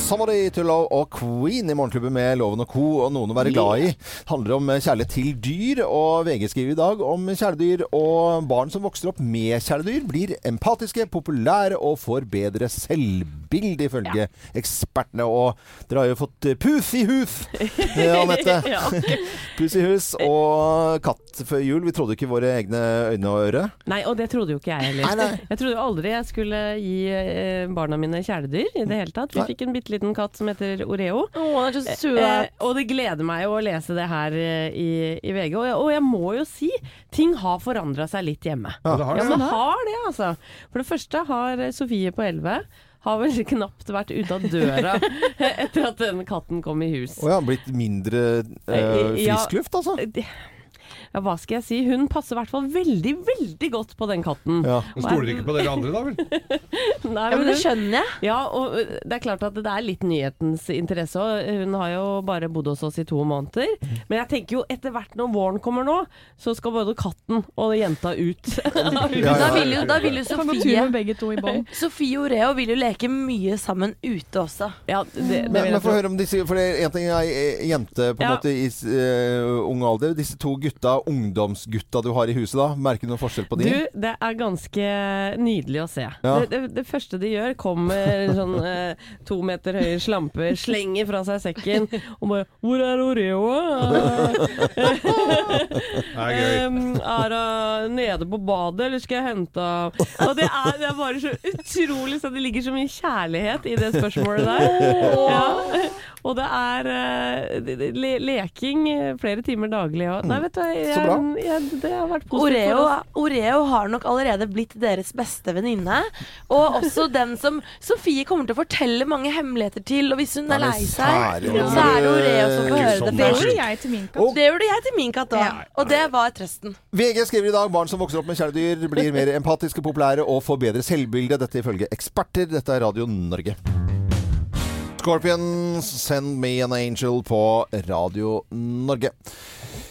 Somebody to Love og Queen i Morgenklubben med Loven og Co. og noen å være glad i. handler om kjærlighet til dyr, og VG skriver i dag om kjæledyr og barn som vokser opp med kjæledyr, blir empatiske, populære og får bedre selvbilde, ifølge ekspertene. Og dere har jo fått eh, Puff i hus, eh, Anette. Ja. Puss i hus og katt før jul. Vi trodde ikke våre egne øyne og øre. Nei, og det trodde jo ikke jeg heller. Nei, nei. Jeg trodde jo aldri jeg skulle gi eh, barna mine kjæledyr i det hele tatt. Vi Nei. fikk en bitte liten katt som heter Oreo. Å, den er så Eh, og det gleder meg å lese det her i, i VG. Og jeg, og jeg må jo si, ting har forandra seg litt hjemme. Ja, det har det. Ja, det. men har det, altså. For det første har Sofie på 11 har vel knapt vært ute av døra etter at den katten kom i hus. Å oh har blitt mindre eh, Ja. frisk luft, altså. Ja, hva skal jeg si? Hun passer i hvert fall veldig, veldig godt på den katten. Ja. Hun Stoler ikke på dere andre, da vel? Nei, Ja, men det skjønner jeg. Ja, og det er klart at det er litt nyhetens interesse òg. Hun har jo bare bodd hos oss i to måneder. Men jeg tenker jo etter hvert når våren kommer nå, så skal både katten og jenta ut. Ja, Da vil jo, da vil jo Sofie. Sofie Oreo vil jo leke mye sammen ute også. Ja, det, det Men, men få høre om disse For det er en ting er eh, jente på en Ja. måte i uh, ung alder. Disse to gutta, ungdomsgutta du har i huset da, merker du noen forskjell på de? Du, det er ganske nydelig å se. Ja. Det, det, det første de gjør, kommer en sånn eh, to meter høye slampe, slenger fra seg sekken og bare 'Hvor er Oreo?' Er. Um, er hun nede på badet, eller skal jeg hente henne? Og det er, det er bare så utrolig så Det ligger så mye kjærlighet i det spørsmålet der. Ja. Og det er eh, le leking flere timer daglig. òg. nei, vet du, jeg, Så bra. jeg, det har vært positivt Oreo. Oreo har nok allerede blitt deres beste venninne. Og også den som Sofie kommer til å fortelle mange hemmeligheter til. Og hvis hun er lei seg, så er det Oreo som får høre det Det gjorde jeg til min katt. Det gjorde jeg til min katt òg. Og det var trøsten. VG skriver i dag barn som vokser opp med kjæledyr, blir mer empatiske, populære og får bedre selvbilde. Dette ifølge eksperter. Dette er Radio Norge. Scorpions, 'Send Me An Angel' på Radio Norge.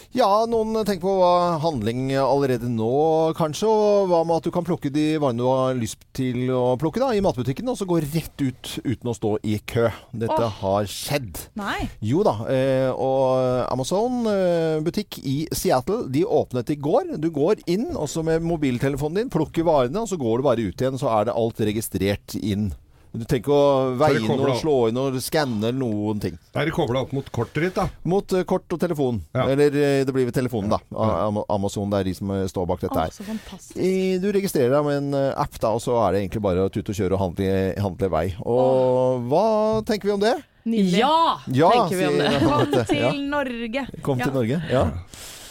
Ja, noen tenker på handling allerede nå, kanskje. Og hva med at du kan plukke de varene du har lyst til å plukke da, i matbutikken, og så gå rett ut uten å stå i kø. Dette Åh. har skjedd. Nei. Jo da, eh, og Amazon eh, butikk i Seattle, de åpnet i går. Du går inn, og så med mobiltelefonen din, plukker varene, og så går du bare ut igjen, så er det alt registrert inn. Du trenger ikke å veie noe, slå inn og skanne eller noen ting. Da er det kobla opp mot kortet ditt, da. Mot uh, kort og telefon. Ja. Eller eh, det blir ved telefonen, da. Am- Amazon, det er de som eh, står bak dette her. fantastisk. Du registrerer deg med en app, da, og så er det egentlig bare å tute og kjøre og handle, handle vei. Og hva tenker vi om det? Nydelig. Ja, Ja, tenker vi om det. Kom til Ja. Norge. Kom Ja. til Norge. Ja.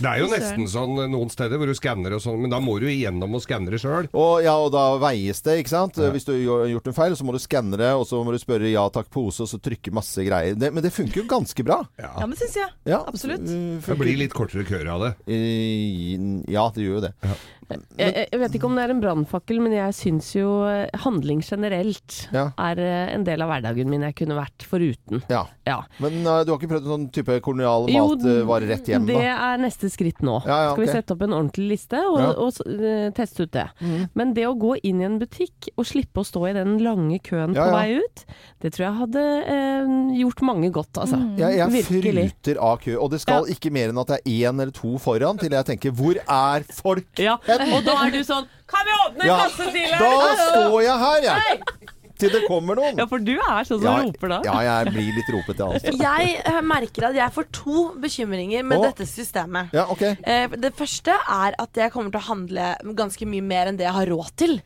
Det er jo nesten sånn eh, noen steder hvor du skanner og sånn, men da må du igjennom og skanne det sjøl. Og, ja, og da veies det, ikke sant? Hvis du har gjort en feil, så må du skanne det, og så må du spørre ja takk pose, og så trykke masse greier. Det, men det funker jo ganske bra. Ja, det syns jeg. Ja, Absolutt. Det blir litt kortere køer av det. Ja, det gjør jo det. Jeg, jeg vet ikke om det er en brannfakkel, men jeg syns jo eh, handling generelt Ja. er eh, en del av hverdagen min jeg kunne vært foruten. Ja. Ja. Men uh, du har ikke prøvd noen sånn type kolonial Jo, matvare rett hjem, det da? er neste skritt nå. Ja, ja, Skal vi sette opp en ordentlig liste og, Ja. og og uh, teste ut det. Mm. Men det å gå inn i en butikk og slippe å stå i den lange køen Ja, på ja. vei ut, det tror jeg hadde uh, gjort mange godt, altså. Jeg, jeg Virkelig. fryter av kø. Og det skal Ja. ikke mer enn at det er én eller to foran, til jeg tenker hvor er folk? Ja, og da er du sånn Kan vi åpne en Ja, kassetidligere?' Da står jeg her, jeg. Til det kommer noen. Ja, for du er sånn som Ja, roper da. Ja, jeg blir litt ropete, altså. Jeg eh, merker at jeg får to bekymringer med Åh. dette systemet. Ja, ok. Eh, Det første er at jeg kommer til å handle ganske mye mer enn det jeg har råd til.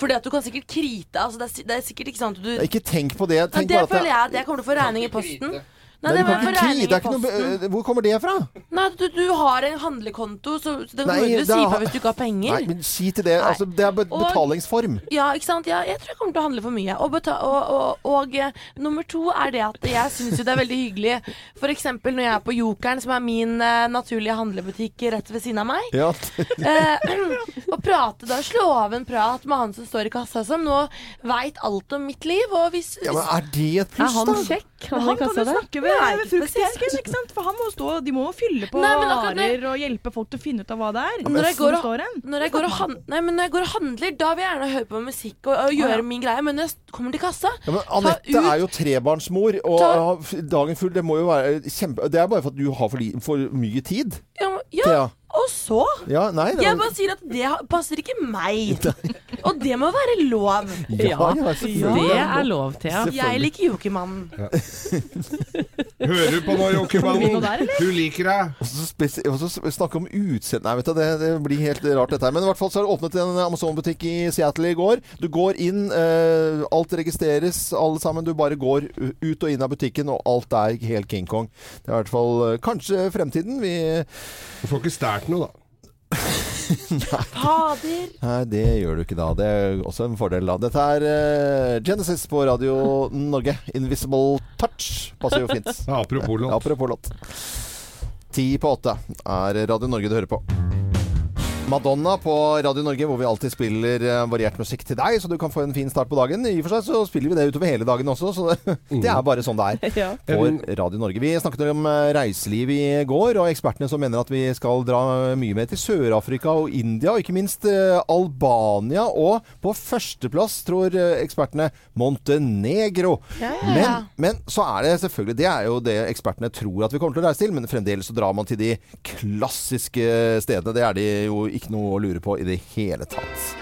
Fordi at du kan sikkert krite. Altså det, er, det er sikkert ikke at du Ikke tenk på det. Ja, Det bare at føler jeg at jeg kommer til å få regning i posten. Nei, Nei, det få ikke regning i posten. Hvor kommer det fra? Nei, du, du har en handlekonto, så så det Nei, du å si på hvis du ikke har penger. Nei, men si til det. Altså, det er be- Og- betalingsform. Ja, ikke sant? Ja, jeg tror jeg kommer til å handle for mye. Og, beta og, og, og eh, nummer to er det at jeg syns jo det er veldig hyggelig F.eks. når jeg er på Jokeren, som er min uh, naturlige handlebutikk rett ved siden av meg. Ja. uh, og prate da, slå av en prat med han som står i kassa, som nå veit alt om mitt liv. Og hvis, ja, men er det et Er han han Men Han, han kan jo snakke ved, Nei, ved fruktdisken, ikke sant? For han må stå, de må jo fylle på Nei, varer og hjelpe folk til å finne ut av hva det er. Når jeg går og- står. Når jeg, går og han- Nei, men når jeg går og handler, da vil jeg gjerne høre på musikk og, og gjøre ja. min greie. Men når jeg kommer til kassa Ja, men Anette ut- er jo trebarnsmor, og Ta- dagen full, det må jo være kjempe... Det er bare for at du har for, li, for mye tid. Ja, ja. Og så Ja, nei, det Jeg bare sier at det passer ikke meg. Og det må være lov. ja, ja. Det er lov, Thea. Jeg liker Jokimannen. Hører du på nå, Jokimannen? Hun liker deg. Og så snakke om utseende Nei, vet du, det, det blir helt rart dette her. Men i hvert fall så er det åpnet en Amazon-butikk i Seattle i går. Du går inn, eh, alt registreres, alle sammen. Du bare går ut og inn av butikken, og alt er helt King Kong. Det er i hvert fall eh, kanskje fremtiden. Vi Du får ikke stjålet noe, da. Fader. Nei, det gjør du ikke da. Det er også en fordel, da. Dette er eh, Genesis på Radio Norge. 'Invisible Touch' passer jo fint. Ja, apropos låt. Apropos låt. Ti på åtte er Radio Norge du hører på. Madonna på Radio Norge, hvor vi alltid spiller eh, variert musikk til deg, så du kan få en fin start på dagen. I og for seg så spiller vi det utover hele dagen også, så det, det er bare sånn det er Ja. på Radio Norge. Vi snakket om eh, reiseliv i går, og ekspertene som mener at vi skal dra mye mer til Sør-Afrika og India, og ikke minst eh, Albania. Og på førsteplass, tror eh, ekspertene, Montenegro. Ja. Men, men så er det selvfølgelig Det er jo det ekspertene tror at vi kommer til å reise til, men fremdeles så drar man til de klassiske stedene. Det er de jo ikke noe å lure på i det hele tatt.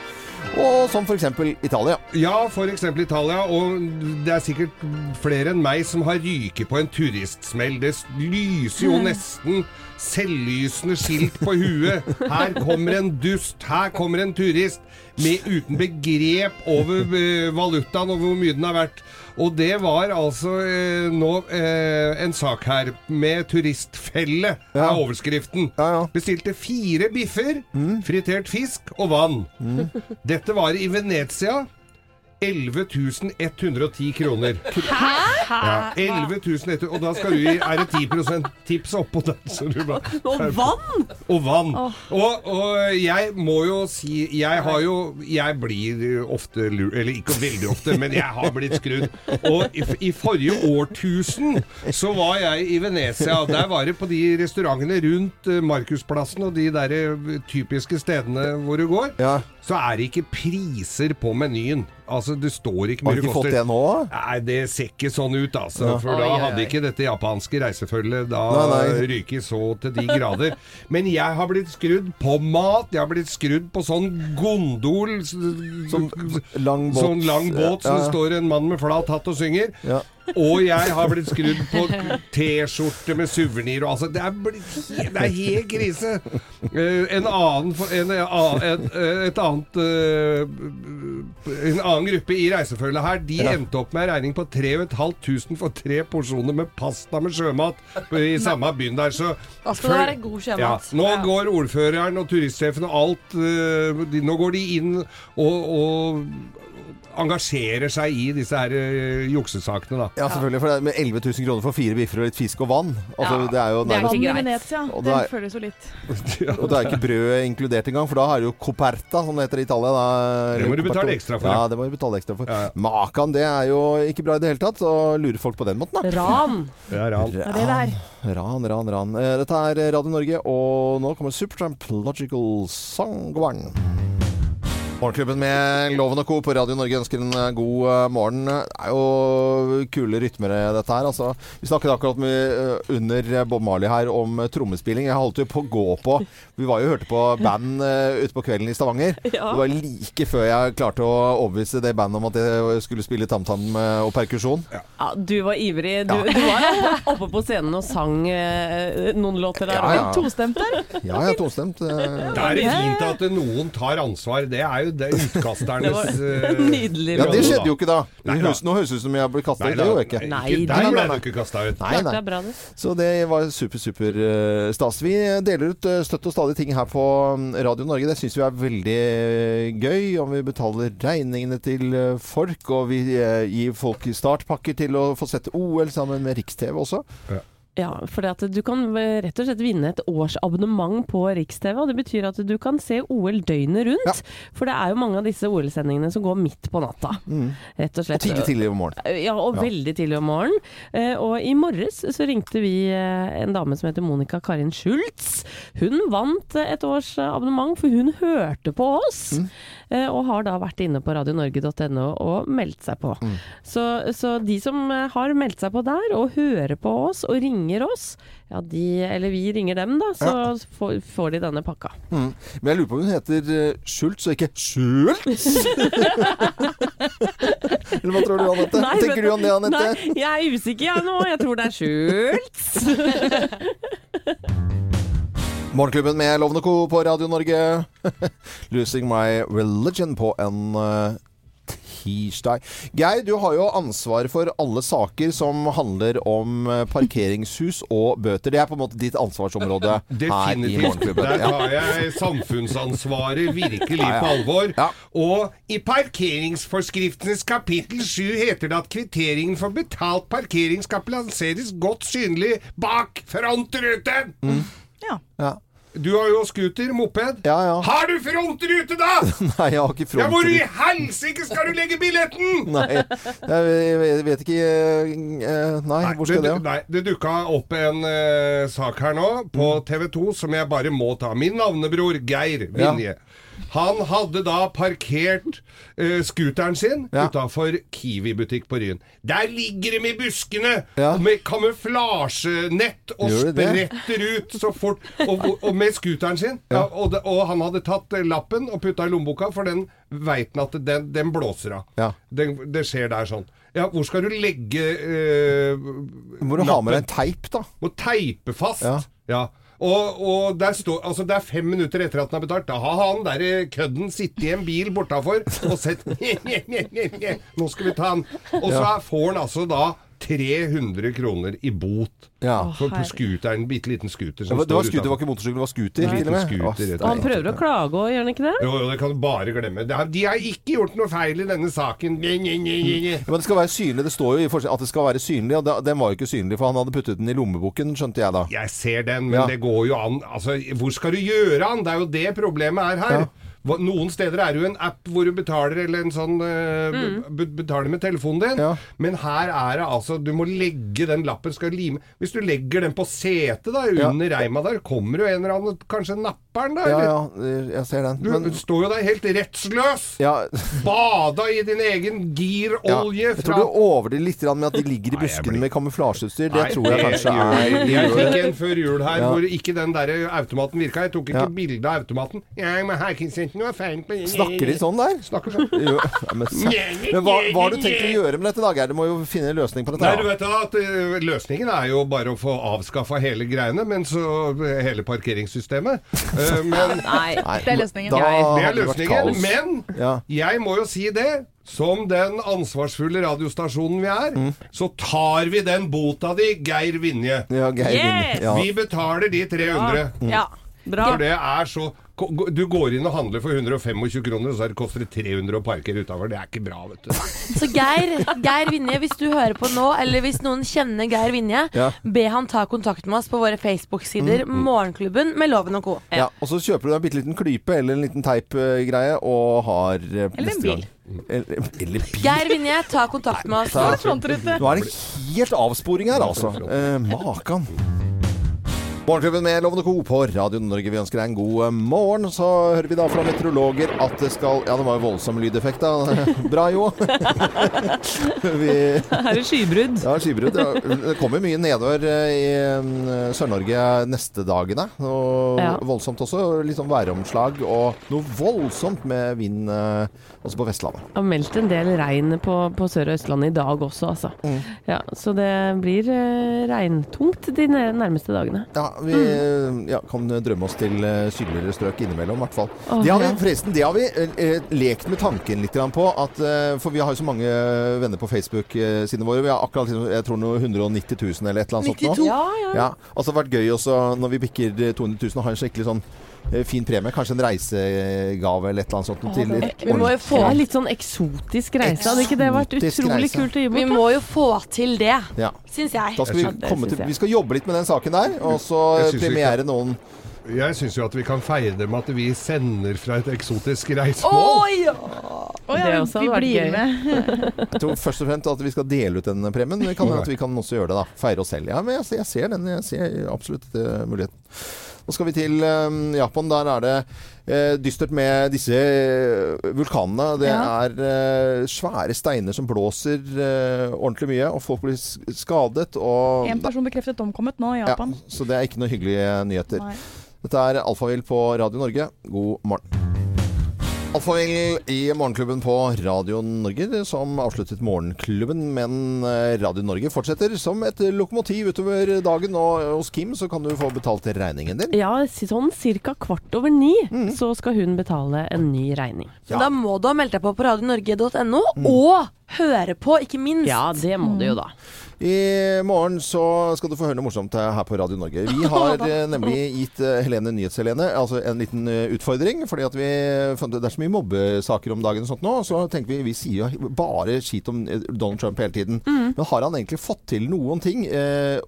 Og som f.eks. Italia. Ja, for eksempel Italia, og det er sikkert flere enn meg som har ryket på en turistsmell. Det lyser jo nesten selvlysende skilt på huet. Her kommer en dust, her kommer en turist, med uten begrep over eh, valutaen og hvor mye den har vært. Og det var altså eh, nå eh, en sak her med turistfelle, Ja. er overskriften. Ja, ja. Bestilte fire biffer, fritert fisk og vann. Dette var i Venezia. 11 110 kroner. Hæ?! Ja, 11 100, og da skal du gi Er det 10% tips oppå den. Så du bare, Og vann! og vann. Og, og jeg må jo si Jeg har jo Jeg blir ofte lurt Eller ikke veldig ofte, men jeg har blitt skrudd. Og i, i forrige årtusen så var jeg i Venezia. Der var det på de restaurantene rundt eh, Markusplassen og de der eh, typiske stedene hvor du går, Ja. Så er det ikke priser på menyen. Altså, det står ikke Har mye du ikke fått det nå? Nei, det ser ikke sånn ut, altså. Ja. For da hadde ikke dette japanske reisefølget da Nei, nei. ryket så til de grader. Men jeg har blitt skrudd på mat. Jeg har blitt skrudd på sånn gondol. Sånn Som lang båt. Sånn lang båt, så Ja, det står en mann med flat hatt og synger. Ja. Og jeg har blitt skrudd på T-skjorte med suvenir og altså Det er, blitt, det er helt krise! Eh, en annen en, en, et, et annet eh, En annen gruppe i reisefølget her, de endte opp med en regning på 3500 for tre porsjoner med pasta med sjømat i samme byen der. Så Da skal det være god ja, nå nå går ordføreren og turistsjefen og alt eh, de, Nå går de inn og, og engasjerer seg i disse her uh, juksesakene, da. Ja, selvfølgelig. For det er med 11 000 kroner for fire biffer og litt fisk og vann. Altså, Ja, det er jo det er nærmest ikke greit. Venezia, Og det er- føles jo litt Og da er ikke brød inkludert engang, for da er det jo coperta, som det heter i Italia. Da. Det må du betale ekstra for. Ja, det må du betale ekstra for. Ja, ja. Makan, det er jo ikke bra i det hele tatt. Så lurer folk på den måten, da. Ran. Det er ran. Det er det det er. Ran, ran, ran. Eh, Dette er Radio Norge, og nå kommer Supertramp Logical Song. God morgen. Morgenklubben med Loven og Co. på Radio Norge ønsker en eh, god eh, morgen. Det er jo kule rytmer eh, dette her. Altså, vi snakket akkurat med, under Bob Marley her om trommespilling. Jeg holdt jo på å gå på Vi var jo hørte på band ute på kvelden i Stavanger. Ja. Det var like før jeg klarte å overbevise det bandet om at jeg skulle spille tamtam -tam og perkusjon. Ja, du var ivrig. Du, Ja. du var oppe, på scenen og sang noen låter der. Ja, ja. Tostemt der. Ja, jeg er tostemt. Det er fint at noen tar ansvar. Det er jo det er utkasternes eh, nydelig. Ja, det skjedde jo ikke da. Nei, da. nå høres det ut som jeg ble kasta ut. Det gjorde jeg ikke. Nei, ikke der ble du ikke kasta ut. Nei, nei. bra, det. Så det var super, super eh, stas. Vi deler ut eh, støtt og stadig ting her på mm, Radio Norge. Det syns vi er veldig gøy. Om vi betaler regningene til folk, og vi gir folk startpakker til å få sett OL sammen med Riks-TV også. Ja, for du kan eh, rett og slett vinne et årsabonnement på Riks-TV. Og det betyr at du kan se OL døgnet rundt. For det er jo mange av disse OL-sendingene som går midt på natta. Rett og Og tidlig tidlig om morgenen. Ja, og Ja. veldig tidlig om morgenen. Eh, og i morges så ringte vi eh, en dame som heter Monica Karin Schultz. Hun vant eh, et års eh, abonnement, for hun hørte på oss. Eh, og har da vært inne på radionorge.no og meldt seg på. Så, så de som eh, har meldt seg på der og hører på oss og ringer oss, ja de, eller vi ringer dem da, så får, får de denne pakka. Mm. Men jeg lurer på om hun heter eh, Schultz og ikke Schultz? Eller hva tror du, Anette? Nei, Tenker du om det, Anette? Nei, jeg er usikker jeg nå. Jeg tror det er Schultz. Morgenklubben med Lovende Co. på Radio Norge. 'Losing My Religion' på en uh, tirsdag. Geir, du har jo ansvar for alle saker som handler om eh, parkeringshus og bøter. Det er på en måte ditt ansvarsområde her i. Morgenklubben. Der tar jeg samfunnsansvaret virkelig Ja, ja. på alvor. Ja. Og i parkeringsforskriftenes kapittel 7 heter det at kvitteringen for betalt parkering skal plasseres godt synlig bak frontruten. Ja. Ja. Du har jo scooter, moped. Ja, ja. Har du frontrute, da?! Nei, jeg har ikke Ja, hvor i helsike skal du legge billetten?! Nei, jeg vet- vet ikke eh, eh, Nei, hvor skal det, nei, det dukka opp en uh, sak her nå på Mm. TV 2 som jeg bare må ta. Min navnebror Geir Ja. Han hadde da parkert uh, scooteren sin Ja. utafor Kiwi-butikk på Ryen. Der ligger de i buskene Ja. med kamuflasjenett og spretter ut så fort. Og, og, og med scooteren sin. Ja. og, de, og han hadde tatt eh, lappen og putta i lommeboka, for den veit han at den, den blåser av. Den, det skjer der sånn. Ja, hvor skal du legge uh, Må du ha med deg en teip, da? må teipe fast. Ja. Og, og der står, altså det er fem minutter etter at den er betalt. Da har han der kødden sittet i en bil bortafor og sett Nå skal vi ta han. Og så får han altså da 300 kroner i bot Ja. for på scooteren. Bitte liten scooter var, det var står scooter, det var ikke motorsykkel, det var scooter. Scooter, Og han prøver å klage òg, gjør han ikke det? Jo, jo, det kan du bare glemme. Det har, de har ikke gjort noe feil i denne saken. Nye, nye, nye, nye. Men det skal være synlig. Det står jo i at det skal være synlig, og det- den var jo ikke synlig, for han hadde puttet den i lommeboken, skjønte jeg da. Jeg ser den, men Ja. det går jo an Altså, hvor skal du gjøre den? Det er jo det problemet er her. Ja. Noen steder er det jo en app hvor du betaler eller en sånn eh, be- betaler med telefonen din. Ja. Men her er det altså Du må legge den lappen skal lime Hvis du legger den på setet da Ja. under reima der, kommer jo en eller annen Kanskje napper den da? Ja, eller? ja, jeg ser den. Du Men står jo der helt rettsløs! ja, Bada i din egen ja. girolje Jeg tror du overdriver litt med at de ligger i buskene blir- med kamuflasjeutstyr. Det Nei, tror jeg kanskje er jeg. Jeg fikk en før jul her Ja. hvor ikke den der automaten virka. Jeg tok ikke Ja. bilde av automaten. Jeg, men her finnes ikke noe feil på Snakker de sånn der? Snakker sånn. Jo, ja, men, så. men hva, hva har du tenkt å gjøre med dette, da, Geir? Du må jo finne en løsning på dette. Nei, du vet da at eh, Løsningen er jo bare å få avskaffa hele greiene, men så eh, hele parkeringssystemet. Eh, men Nei. Det er løsningen. Da det er løsningen. det Men Ja. jeg må jo si det. Som den ansvarsfulle radiostasjonen vi er, Mm. så tar vi den bota di, Geir Vinje. Ja, Geir Yes! Vinje. Ja. Vi betaler de 300. Ja, bra. For det er så Du går inn og handler for 125 kroner, og så er det- koster det 300 å parkere utafor. Det er ikke bra, vet du. Så Geir, Geir Vinje, hvis du hører på nå, eller hvis noen kjenner Geir Vinje, Ja. be han ta kontakt med oss på våre Facebook-sider. Morgenklubben med Loven og co. Ja, og så kjøper du deg en bitte liten klype eller en liten teipgreie og har eh, en bil. gang- Eller, eller bil. Geir Vinje, ta kontakt med oss. Nå er det helt avsporing her, altså. Eh, Makan. Morgenklubben med Lovende Co. på Radio Norge. Vi ønsker deg en god eh, morgen. Så hører vi da fra meteorologer at det skal Ja, det var jo voldsom lydeffekt, da. Bra, jo. vi Her er skybrudd. Ja, skybrudd. Ja. Det kommer mye nedbør eh, i eh, Sør-Norge neste dagene. Og Ja. voldsomt også. Litt sånn væromslag og noe voldsomt med vind også på Vestlandet. Det har meldt en del regn på, på Sør- og Østlandet i dag også, altså. Mm. Ja, så det blir eh, regntungt de nærmeste dagene. Ja, vi ja, kan drømme oss til eh, sydligere strøk innimellom, i hvert fall. Oh, det har vi, forresten, det har vi eh, eh, lekt med tanken litt på. At, eh, for vi har jo så mange venner på Facebook-sidene våre. Vi har akkurat liksom, jeg tror noe 190 000 eller et eller annet sånt nå. Ja, ja. Ja, altså det har vært gøy også når vi bikker 200 000 og har en skikkelig sånn eh, fin premie. Kanskje en reisegave eller et eller annet sånt. til litt Vi må jo få er litt sånn eksotisk reise. Hadde ikke det vært utrolig reise. kult å gi Vi må jo få til det, Ja. syns jeg. Da skal vi, komme til, vi skal jobbe litt med den saken der, og så premiere noen Jeg syns jo at vi kan feire det med at vi sender fra et eksotisk reisemål. Å ja! Oh, ja, Det vi- også vi hadde vært blir gøy. med. Jeg tror først og fremst at vi skal dele ut den premien. Men vi kan at vi kan også gjøre det, da. Feire oss selv. Ja, men jeg, ser- jeg ser den. Jeg ser absolutt uh, muligheten. Nå skal vi til eh, Japan. Der er det eh, dystert med disse eh, vulkanene. Det Ja. er eh, svære steiner som blåser ordentlig mye, og folk blir skadet. Og, En person bekreftet omkommet nå i ja, Japan. så det er ikke noen hyggelige nyheter. Nei. Dette er Alfavill på Radio Norge. God morgen. Alfavill i Morgenklubben på Radio Norge, som avsluttet Morgenklubben. Men eh, Radio Norge fortsetter som et lokomotiv utover dagen. Og hos Kim så kan du få betalt regningen din. Ja, sånn ca. kvart over ni Mm. så skal hun betale en ny regning. Så da må du ha meldt deg på på radionorge.no, og høre på, ikke minst. Ja, det må du jo da. I morgen så skal du få høre noe morsomt her på Radio Norge. Vi har eh, nemlig gitt eh, Helene Nyhets-Helene altså en liten eh, utfordring. fordi at vi fant Det er så mye mobbesaker om dagen og sånt nå. Så tenker vi vi sier bare skit om Donald Trump hele tiden. Men har han egentlig fått til noen ting?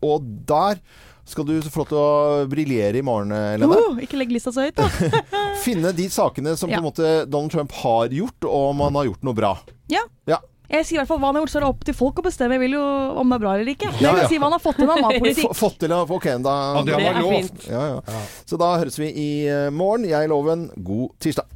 Og der skal du få lov til å briljere i morgen, Helene. Oh, ikke legg lista så høyt, da. Finne de sakene som på Ja. Donald Trump har gjort, og om han har gjort noe bra. Ja. Ja. Jeg sier i hvert fall hva han har gjort, så er det opp til folk å bestemme. Jeg vil jo om det er bra eller ikke. Men jeg vil si hva han har fått til av matpolitikk. Fått til å Ok, da Ja, det Det er fint. Ja, ja. Så da høres vi i eh, morgen. Jeg lover en god tirsdag.